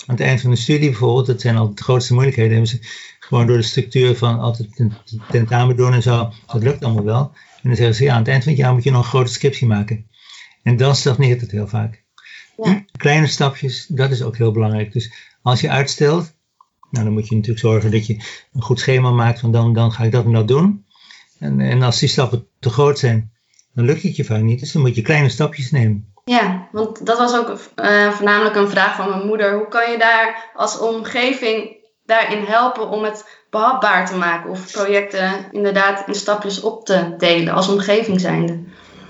Aan het eind van de studie bijvoorbeeld, dat zijn altijd de grootste moeilijkheden, hebben ze gewoon door de structuur van altijd tentamen doen en zo, dat lukt allemaal wel. En dan zeggen ze, ja, aan het eind van het jaar moet je nog een grote scriptie maken. En dan stagneert het heel vaak. Ja. Kleine stapjes, dat is ook heel belangrijk. Dus als je uitstelt, nou, dan moet je natuurlijk zorgen dat je een goed schema maakt van dan, dan ga ik dat en dat doen. En, en als die stappen te groot zijn, dan lukt het je vaak niet. Dus dan moet je kleine stapjes nemen. Ja, want dat was ook uh, voornamelijk een vraag van mijn moeder. Hoe kan je daar als omgeving daarin helpen om het behapbaar te maken? Of projecten inderdaad in stapjes op te delen als omgeving zijnde?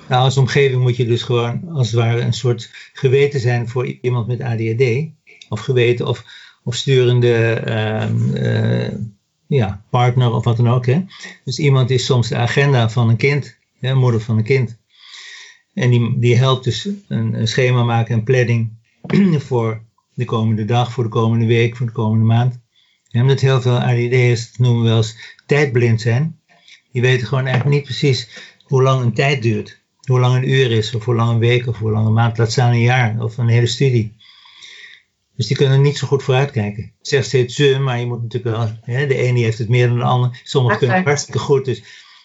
Nou, als omgeving moet je dus gewoon als het ware een soort geweten zijn voor iemand met ADHD. Of geweten of, of sturende uh, ja, partner of wat dan ook. Hè? Dus iemand is soms de agenda van een kind, hè, moeder van een kind. En die, die helpt dus een, schema maken, een planning <clears throat> voor de komende dag, voor de komende week, voor de komende maand. En omdat heel veel ADD'ers, dat noemen we wel eens tijdblind zijn. Die weten gewoon eigenlijk niet precies hoe lang een tijd duurt. Hoe lang een uur is, of hoe lang een week, of hoe lang een maand, laat staan een jaar, of een hele studie. Dus die kunnen niet zo goed vooruitkijken. Ik zeg steeds ze, maar je moet natuurlijk wel, hè, de ene heeft het meer dan de ander. Sommigen kunnen het hartstikke goed, dus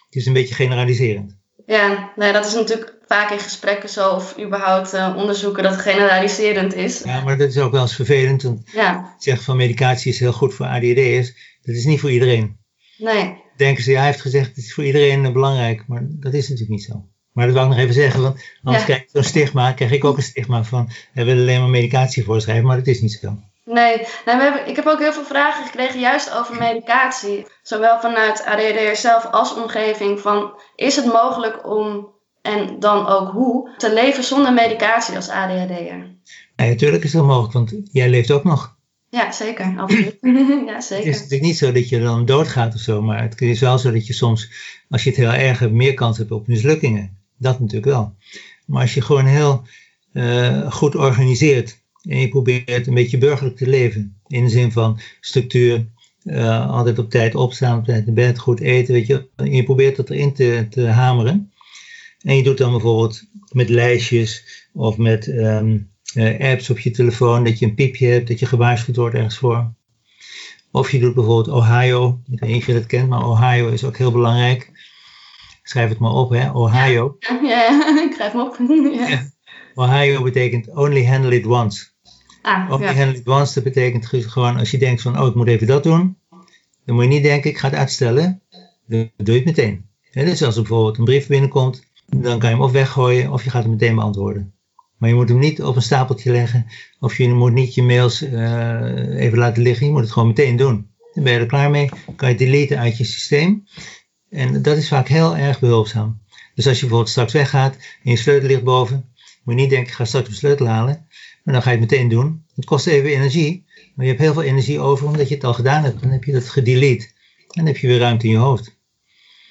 het is een beetje generaliserend. Ja, nee, dat is natuurlijk vaak in gesprekken zo, of überhaupt uh, onderzoeken, dat het generaliserend is. Ja, maar dat is ook wel eens vervelend. Want ja. zeggen van medicatie is heel goed voor ADHD'ers. Dat is niet voor iedereen. Nee. Denken ze, ja, hij heeft gezegd, het is voor iedereen uh, belangrijk. Maar dat is natuurlijk niet zo. Maar dat wil ik nog even zeggen, want anders ja. krijg ik zo'n stigma, krijg ik ook een stigma van, hij wil alleen maar medicatie voorschrijven, maar dat is niet zo. Nee, nou, we hebben, ik heb ook heel veel vragen gekregen juist over medicatie. Zowel vanuit ADHD zelf als omgeving. Van, is het mogelijk om, en dan ook hoe, te leven zonder medicatie als ADHD'er? Ja, natuurlijk is dat mogelijk, want jij leeft ook nog. Ja, zeker. Absoluut. <laughs> ja, zeker. Het is natuurlijk niet zo dat je dan doodgaat of zo, maar het is wel zo dat je soms, als je het heel erg hebt, meer kans hebt op mislukkingen. Dat natuurlijk wel. Maar als je gewoon heel uh, goed organiseert en je probeert een beetje burgerlijk te leven. In de zin van structuur, uh, altijd op tijd opstaan, op tijd naar bed, goed eten, weet je. En je probeert dat erin te, te hameren. En je doet dan bijvoorbeeld met lijstjes of met um, uh, apps op je telefoon dat je een piepje hebt, dat je gewaarschuwd wordt ergens voor. Of je doet bijvoorbeeld Ohio. Ik weet niet of je dat kent, maar Ohio is ook heel belangrijk. Schrijf het maar op, hè? Ohio. Ja, ja ik schrijf hem op. <laughs> ja. Ohio betekent only handle it once. Ah, only handle it once, dat betekent gewoon als je denkt van, oh, ik moet even dat doen. Dan moet je niet denken, ik ga het uitstellen. Dan doe je het meteen. dus als er bijvoorbeeld een brief binnenkomt, dan kan je hem of weggooien of je gaat hem meteen beantwoorden. Maar je moet hem niet op een stapeltje leggen. Of je moet niet je mails uh, even laten liggen. Je moet het gewoon meteen doen. Dan ben je er klaar mee. kan je deleten uit je systeem. En dat is vaak heel erg behulpzaam. Dus als je bijvoorbeeld straks weggaat en je sleutel ligt boven, moet je niet denken, ik ga straks mijn sleutel halen. Maar dan ga je het meteen doen. Het kost even energie, maar je hebt heel veel energie over omdat je het al gedaan hebt. Dan heb je dat gedelete. En dan heb je weer ruimte in je hoofd.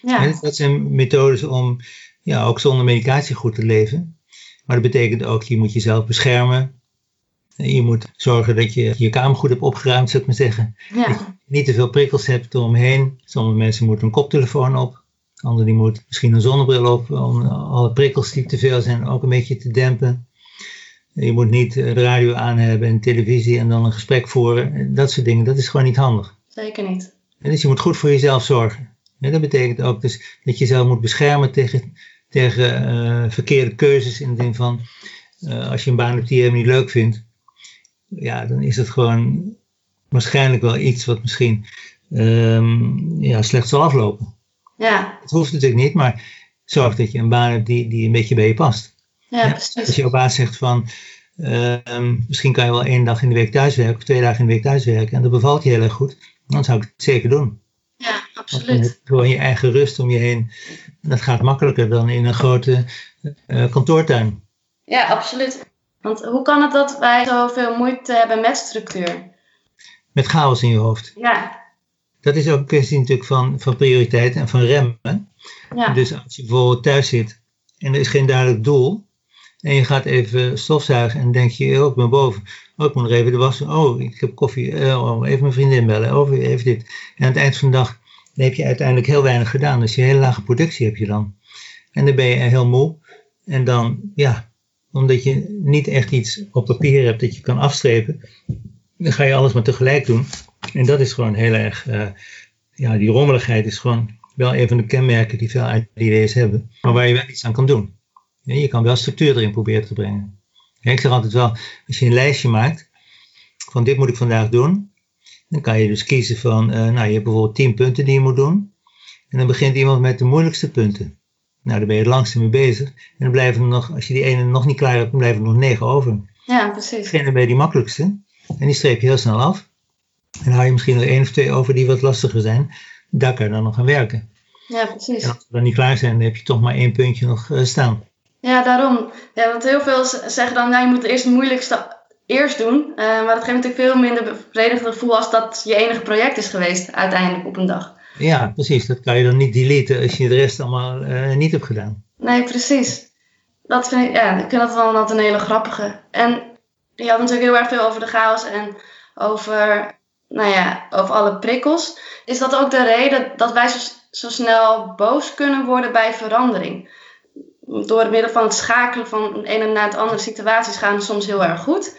Ja. dat zijn methodes om ja, ook zonder medicatie goed te leven. Maar dat betekent ook, je moet jezelf beschermen. Je moet zorgen dat je je kamer goed hebt opgeruimd, zou ik maar zeggen. Ja. Dat je niet te veel prikkels hebt eromheen. Sommige mensen moeten een koptelefoon op. Anderen die moeten misschien een zonnebril op om alle prikkels die te veel zijn ook een beetje te dempen. Je moet niet de radio aan hebben en televisie en dan een gesprek voeren. Dat soort dingen, dat is gewoon niet handig. Zeker niet. En dus je moet goed voor jezelf zorgen. dat betekent ook dus dat je jezelf moet beschermen tegen, tegen uh, verkeerde keuzes. In de zin van, uh, als je een baan hebt die je helemaal niet leuk vindt. Ja, dan is het gewoon waarschijnlijk wel iets wat misschien um, ja, slecht zal aflopen. Ja. Het hoeft natuurlijk niet, maar zorg dat je een baan hebt die, die een beetje bij je past. Ja, precies. Als jouw baas zegt van, uh, misschien kan je wel één dag in de week thuiswerken of twee dagen in de week thuiswerken en dat bevalt je heel erg goed, dan zou ik het zeker doen. Ja, absoluut. gewoon je eigen rust om je heen. dat gaat makkelijker dan in een grote uh, kantoortuin. Ja, absoluut. Want hoe kan het dat wij zoveel moeite hebben met structuur? Met chaos in je hoofd. Ja. Dat is ook een kwestie natuurlijk van, van prioriteit en van remmen. Ja. Dus als je bijvoorbeeld thuis zit en er is geen duidelijk doel, en je gaat even stofzuigen en denk je, oh, ik ben boven. Oh, ik moet nog even de was. Oh, ik heb koffie. Oh, even mijn vriendin bellen. Oh, even dit. En aan het eind van de dag heb je uiteindelijk heel weinig gedaan. Dus je hele lage productie heb je dan. En dan ben je heel moe. En dan, ja, omdat je niet echt iets op papier hebt dat je kan afstrepen, dan ga je alles maar tegelijk doen. En dat is gewoon heel erg, uh, ja, die rommeligheid is gewoon wel een van de kenmerken die veel ID's hebben, maar waar je wel iets aan kan doen. je kan wel structuur erin proberen te brengen. ik zeg altijd wel, als je een lijstje maakt van dit moet ik vandaag doen, dan kan je dus kiezen van, uh, nou je hebt bijvoorbeeld 10 punten die je moet doen. En dan begint iemand met de moeilijkste punten. Nou, daar ben je het langste mee bezig. En dan blijven er nog, als je die ene nog niet klaar hebt, dan blijven er nog negen over. Ja, precies. Beginnen bij die makkelijkste. En die streep je heel snel af. En dan hou je misschien nog één of twee over die wat lastiger zijn. Daar kan je dan nog aan werken. Ja, precies. En als we dan niet klaar zijn, dan heb je toch maar één puntje nog uh, staan. Ja, daarom. Ja, want heel veel zeggen dan, nou, je moet eerst het moeilijkste eerst doen. Uh, maar dat geeft natuurlijk veel minder bevredigend gevoel als dat je enige project is geweest uiteindelijk op een dag. Ja, precies. Dat kan je dan niet deleten als je de rest allemaal uh, niet hebt gedaan. Nee, precies. Dat vind ik, ja, ik vind dat wel altijd een hele grappige. En je had natuurlijk heel erg veel over de chaos en over, nou ja, over alle prikkels. Is dat ook de reden dat wij zo, zo snel boos kunnen worden bij verandering? Door het middel van het schakelen van de ene naar de andere situaties gaan soms heel erg goed.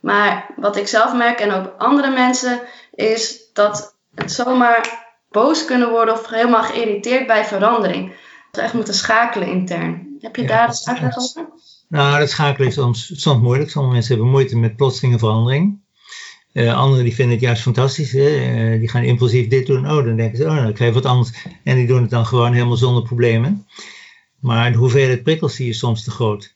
Maar wat ik zelf merk en ook andere mensen, is dat het zomaar boos kunnen worden of helemaal geïrriteerd bij verandering. Dat we echt moeten schakelen intern. Heb je daar een uitleg over? Nou, dat schakelen is soms, soms moeilijk. Sommige mensen hebben moeite met plotselinge verandering. Uh, anderen die vinden het juist fantastisch. Hè? Uh, die gaan impulsief dit doen. Oh, dan denken ze, oh, nou, ik ga wat anders. En die doen het dan gewoon helemaal zonder problemen. Maar de hoeveelheid prikkels die is soms te groot.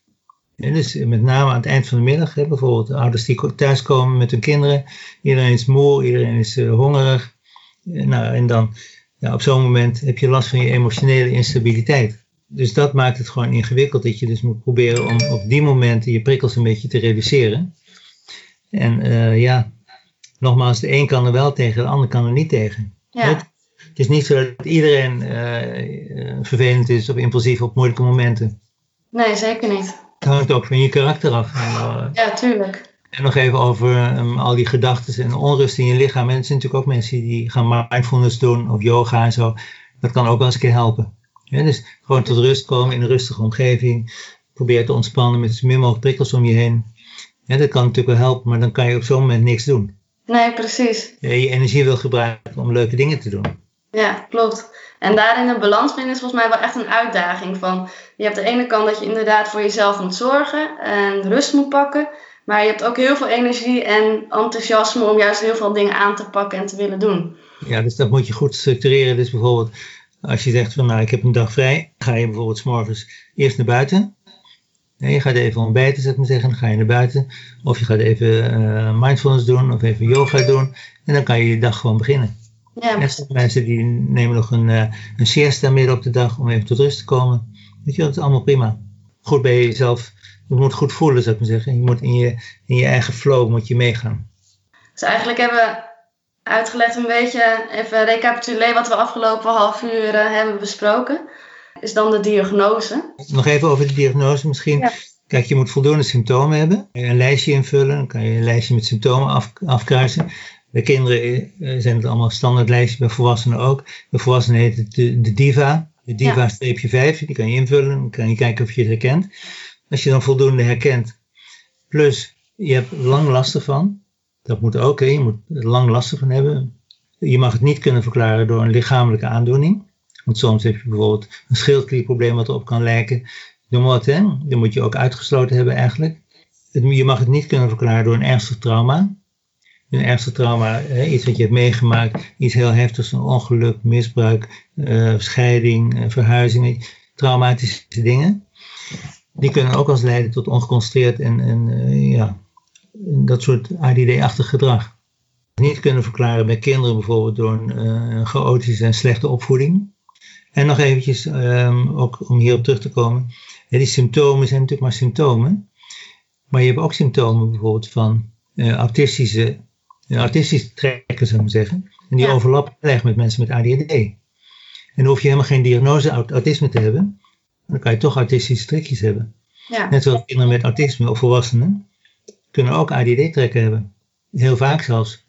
Dus met name aan het eind van de middag, hè, bijvoorbeeld de ouders die thuiskomen met hun kinderen. Iedereen is moe, iedereen is uh, hongerig. nou, en dan ja, op zo'n moment heb je last van je emotionele instabiliteit. Dus dat maakt het gewoon ingewikkeld dat je dus moet proberen om op die momenten je prikkels een beetje te reduceren. En uh, ja, nogmaals, de een kan er wel tegen, de ander kan er niet tegen. Ja. Het, het is niet zo dat iedereen uh, vervelend is of impulsief op moeilijke momenten. Nee, zeker niet. Het hangt ook van je karakter af. En, ja, tuurlijk. En nog even over um, al die gedachten en onrust in je lichaam. En er zijn natuurlijk ook mensen die gaan mindfulness doen of yoga en zo. Dat kan ook wel eens een keer helpen. Ja, dus gewoon tot rust komen in een rustige omgeving. Probeer te ontspannen met zo min mogelijk prikkels om je heen. Ja, dat kan natuurlijk wel helpen, maar dan kan je op zo'n moment niks doen. Nee, precies. Ja, je energie wil gebruiken om leuke dingen te doen. Ja, klopt. En daarin een balans vinden is volgens mij wel echt een uitdaging. Van, je hebt de ene kant dat je inderdaad voor jezelf moet zorgen en rust moet pakken. Maar je hebt ook heel veel energie en enthousiasme om juist heel veel dingen aan te pakken en te willen doen. Ja, dus dat moet je goed structureren. Dus bijvoorbeeld als je zegt van nou ik heb een dag vrij, ga je bijvoorbeeld s morgens eerst naar buiten. Ja, je gaat even ontbijten, zeg maar zeggen, dan ga je naar buiten. Of je gaat even uh, mindfulness doen of even yoga doen. En dan kan je je dag gewoon beginnen. Ja. En sommige mensen die nemen nog een, uh, een siesta midden op de dag om even tot rust te komen. Weet je, dat is allemaal prima. Goed bij jezelf je moet goed voelen, zou ik maar zeggen. Je moet in je, in je eigen flow moet je meegaan. Dus eigenlijk hebben we uitgelegd een beetje, even recapituleren wat we afgelopen half uur uh, hebben besproken. Is dan de diagnose. Nog even over de diagnose misschien. Ja. Kijk, je moet voldoende symptomen hebben. Een lijstje invullen, dan kan je een lijstje met symptomen af, afkruisen. Bij kinderen zijn het allemaal standaard lijstjes, bij volwassenen ook. Bij volwassenen heet het de, de DIVA. De DIVA-5, die kan je invullen, dan kan je kijken of je het herkent. Als je dan voldoende herkent, plus je hebt lang last ervan, dat moet ook, hè? je moet er lang last van hebben. Je mag het niet kunnen verklaren door een lichamelijke aandoening. Want soms heb je bijvoorbeeld een schildklierprobleem wat erop kan lijken. Noem wat, hè? Dan moet je ook uitgesloten hebben eigenlijk. Je mag het niet kunnen verklaren door een ernstig trauma. Een ernstig trauma, hè? iets wat je hebt meegemaakt, iets heel heftigs, een ongeluk, misbruik, uh, scheiding, uh, verhuizing, traumatische dingen die kunnen ook als leiden tot ongeconcentreerd en, en uh, ja, dat soort ADD-achtig gedrag. Niet kunnen verklaren bij kinderen bijvoorbeeld door een uh, chaotische en slechte opvoeding. En nog eventjes, um, ook om hierop terug te komen. Ja, die symptomen zijn natuurlijk maar symptomen. Maar je hebt ook symptomen bijvoorbeeld van uh, autistische, autistische trekken, zou ik maar zeggen. En die ja. overlappen erg met mensen met ADHD. En dan hoef je helemaal geen diagnose autisme te hebben dan kan je toch autistische trekjes hebben. Ja. Net zoals kinderen met autisme of volwassenen kunnen ook ADD-trekken hebben. Heel vaak zelfs.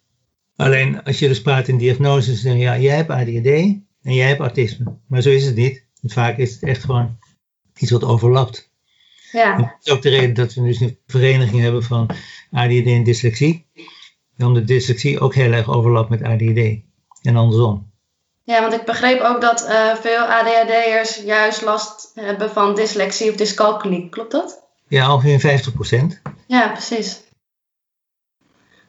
Alleen als je dus praat in diagnose, dan ja, jij hebt ADD en jij hebt autisme. Maar zo is het niet. Want vaak is het echt gewoon iets wat overlapt. Ja. dat is ook de reden dat we dus een vereniging hebben van ADD en dyslexie. Omdat dyslexie ook heel erg overlapt met ADD. En andersom. Ja, want ik begreep ook dat uh, veel ADHD'ers juist last hebben van dyslexie of dyscalculie. Klopt dat? Ja, ongeveer 50 procent. Ja, precies.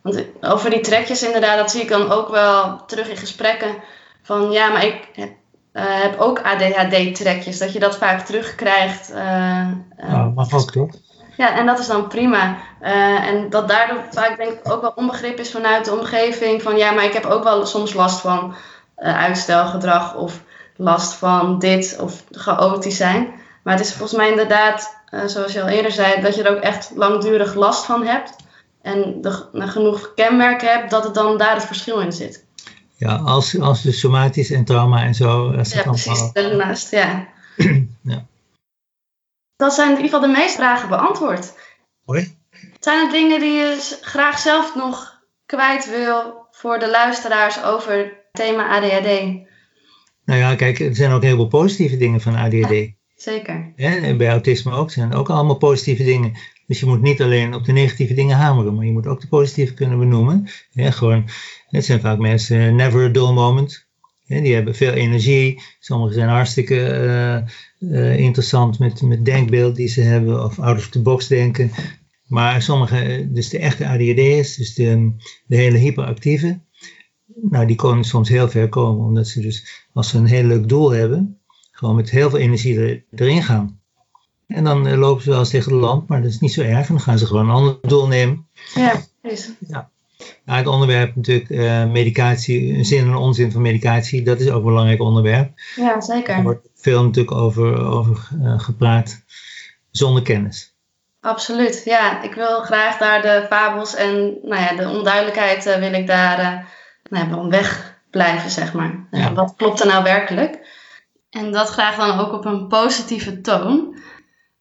Want over die trekjes inderdaad, dat zie ik dan ook wel terug in gesprekken. Van ja, maar ik heb, uh, heb ook ADHD-trekjes. Dat je dat vaak terugkrijgt. Uh, uh, mag ook toch? Ja, en dat is dan prima. en dat daardoor vaak denk ik ook wel onbegrip is vanuit de omgeving. Van ja, maar ik heb ook wel soms last van uitstelgedrag of last van dit of chaotisch zijn. Maar het is volgens mij inderdaad, zoals je al eerder zei, dat je er ook echt langdurig last van hebt en de, genoeg kenmerken hebt, dat het dan daar het verschil in zit. Ja, als, als de somatisch en trauma en zo. Als ja, precies, daarnaast, ja. <clears throat> ja. Dat zijn in ieder geval de meeste vragen beantwoord. Hoi. Zijn er dingen die je graag zelf nog kwijt wil voor de luisteraars over het thema ADHD? Nou ja, kijk, er zijn ook heel veel positieve dingen van ADHD. Ja, zeker. Bij autisme ook zijn ook allemaal positieve dingen. Dus je moet niet alleen op de negatieve dingen hameren, maar je moet ook de positieve kunnen benoemen. Gewoon, het zijn vaak mensen, eh, never a dull moment. Die hebben veel energie. Sommigen zijn hartstikke uh, uh, interessant met, met denkbeeld die ze hebben, of out of the box denken. Maar sommige, dus de echte ADHD'ers, dus de, de hele hyperactieve, nou die kunnen soms heel ver komen, omdat ze dus, als ze een heel leuk doel hebben, gewoon met heel veel energie erin gaan. En dan uh, lopen ze wel eens tegen de lamp, maar dat is niet zo erg. En dan gaan ze gewoon een ander doel nemen. Ja, precies. Ja. Nou, het onderwerp natuurlijk uh, medicatie, zin en onzin van medicatie, dat is ook een belangrijk onderwerp. Ja, zeker. Er wordt veel natuurlijk over, over uh, gepraat zonder kennis. Absoluut, ja. Ik wil graag daar de fabels en nou ja, de onduidelijkheid wil ik daar nou ja, weg blijven, zeg maar. Ja. Wat klopt er nou werkelijk? En dat graag dan ook op een positieve toon.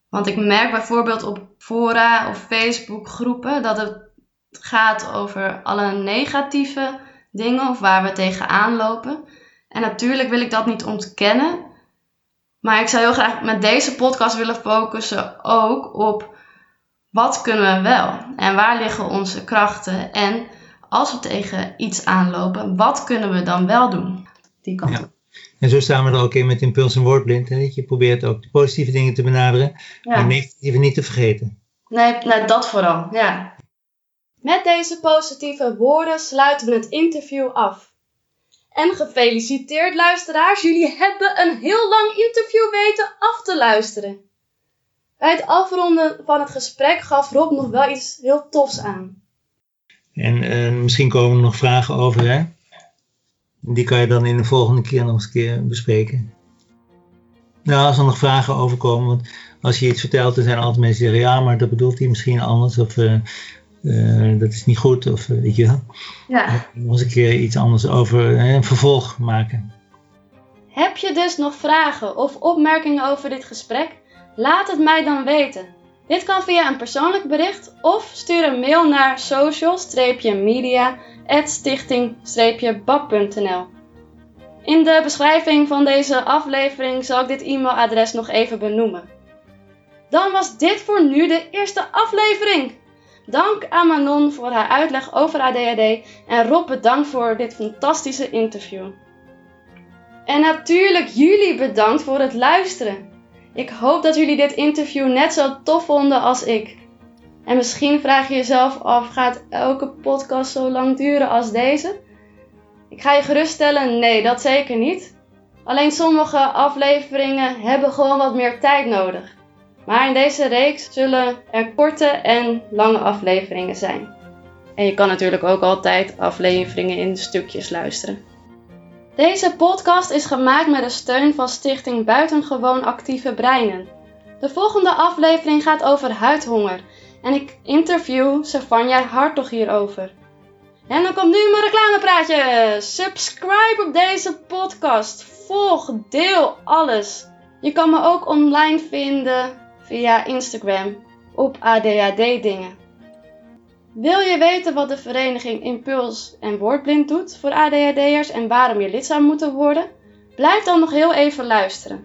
Want ik merk bijvoorbeeld op fora of Facebook groepen dat het gaat over alle negatieve dingen of waar we tegenaan lopen. En natuurlijk wil ik dat niet ontkennen. Maar ik zou heel graag met deze podcast willen focussen ook op wat kunnen we wel en waar liggen onze krachten. En als we tegen iets aanlopen, wat kunnen we dan wel doen? Die kant ja. En zo staan we er ook in met Impuls en Woordblind. Hè? Je probeert ook de positieve dingen te benaderen, ja. maar negatieve niet te vergeten. Nee, nou, dat vooral, ja. Met deze positieve woorden sluiten we het interview af. En gefeliciteerd luisteraars, jullie hebben een heel lang interview weten af te luisteren. Bij het afronden van het gesprek gaf Rob nog wel iets heel tofs aan. En uh, misschien komen er nog vragen over, hè? Die kan je dan in de volgende keer nog eens een keer bespreken. Nou, als er nog vragen over komen, want als je iets vertelt, dan zijn altijd mensen die zeggen, ja, maar dat bedoelt hij misschien anders, of uh, uh, dat is niet goed, of uh, weet je wel. Ja. Nog eens een keer iets anders over, een vervolg maken. Heb je dus nog vragen of opmerkingen over dit gesprek? Laat het mij dan weten. Dit kan via een persoonlijk bericht of stuur een mail naar social-media stichting-bab.nl. In de beschrijving van deze aflevering zal ik dit e-mailadres nog even benoemen. Dan was dit voor nu de eerste aflevering. Dank aan Manon voor haar uitleg over ADHD en Rob bedankt voor dit fantastische interview. En natuurlijk jullie bedankt voor het luisteren. Ik hoop dat jullie dit interview net zo tof vonden als ik. En misschien vraag je jezelf af: gaat elke podcast zo lang duren als deze? Ik ga je geruststellen: nee, dat zeker niet. Alleen sommige afleveringen hebben gewoon wat meer tijd nodig. Maar in deze reeks zullen er korte en lange afleveringen zijn. En je kan natuurlijk ook altijd afleveringen in stukjes luisteren. Deze podcast is gemaakt met de steun van Stichting Buitengewoon Actieve Breinen. De volgende aflevering gaat over huidhonger en ik interview Savanja Hartog hierover. En dan komt nu mijn reclamepraatje. Subscribe op deze podcast. Volg, deel alles. Je kan me ook online vinden via Instagram op ADHD dingen. Wil je weten wat de vereniging Impuls en Woordblind doet voor ADHD'ers en waarom je lid zou moeten worden? Blijf dan nog heel even luisteren.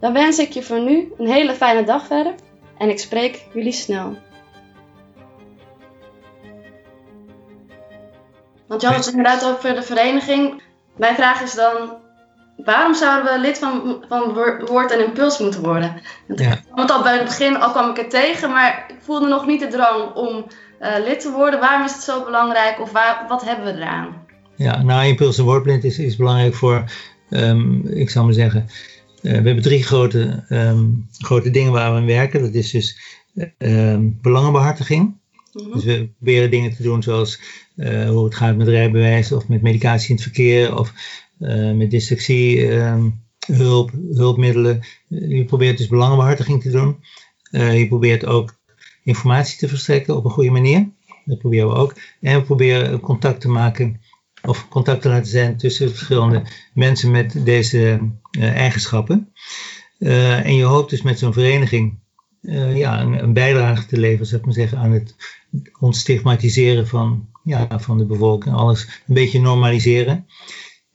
Dan wens ik je voor nu een hele fijne dag verder en ik spreek jullie snel. Want je had het inderdaad over de vereniging. Mijn vraag is dan, waarom zouden we lid van, van Woord en Impuls moeten worden? Ja. Want al bij het begin al kwam ik er tegen, maar ik voelde nog niet de drang om uh, lid te worden. Waarom is het zo belangrijk of waar, wat hebben we eraan? Ja, nou, Impuls en Woordblind is, is belangrijk voor, um, ik zal maar zeggen, we hebben drie grote, um, grote dingen waar we aan werken. Dat is dus um, belangenbehartiging. Mhm. Dus we proberen dingen te doen zoals uh, hoe het gaat met rijbewijs of met medicatie in het verkeer of uh, met dyslexie, um, hulp, hulpmiddelen. je probeert dus belangenbehartiging te doen. Uh, je probeert ook informatie te verstrekken op een goede manier. Dat proberen we ook. En we proberen contact te maken of contact te laten zijn tussen verschillende mensen met deze eigenschappen. en je hoopt dus met zo'n vereniging uh, ja, een, een, bijdrage te leveren, zou ik maar zeggen, aan het ontstigmatiseren van, ja, van de bevolking. Alles een beetje normaliseren.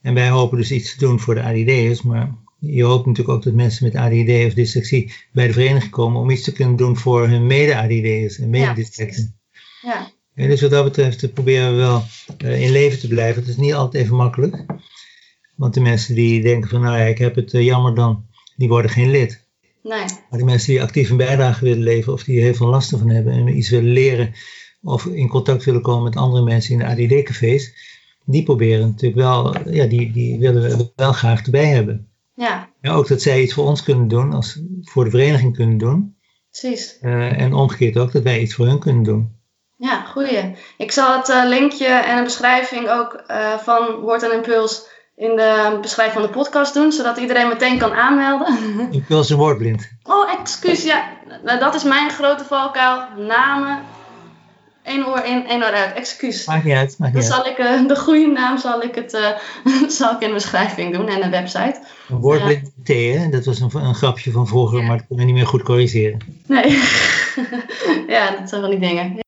En wij hopen dus iets te doen voor de ADD'ers, maar je hoopt natuurlijk ook dat mensen met ADD of dyslexie bij de vereniging komen om iets te kunnen doen voor hun mede-ADD'ers en mede-dyslexen. Ja. ja. Dus wat dat betreft proberen we wel uh, in leven te blijven. Het is niet altijd even makkelijk. Want de mensen die denken van nou ja, ik heb het uh, jammer dan, die worden geen lid. Nee. Maar die mensen die actief een bijdrage willen leveren of die er heel veel last van hebben en iets willen leren of in contact willen komen met andere mensen in de ADD-cafés, die proberen natuurlijk wel, ja, die, die willen we wel graag erbij hebben. Ja. ja. Ook dat zij iets voor ons kunnen doen, als voor de vereniging kunnen doen. Precies. Uh, en omgekeerd ook dat wij iets voor hun kunnen doen. Ja, goeie. Ik zal het uh, linkje en een beschrijving ook uh, van Woord en Impuls in de beschrijving van de podcast doen, zodat iedereen meteen kan aanmelden. Ik wil ze woordblind. Oh, excuus. Ja, nou, dat is mijn grote valkuil. Namen. Eén oor in, één oor uit. Excuus. Maakt niet uit. Maakt niet Dan zal ik uh, de goede naam zal ik, het, <laughs> zal ik in de beschrijving doen en de website. Een woordblind T, hè? Dat was een, een grapje van vroeger, maar dat kunnen we niet meer goed corrigeren. Nee. <laughs> ja, dat zijn van die dingen.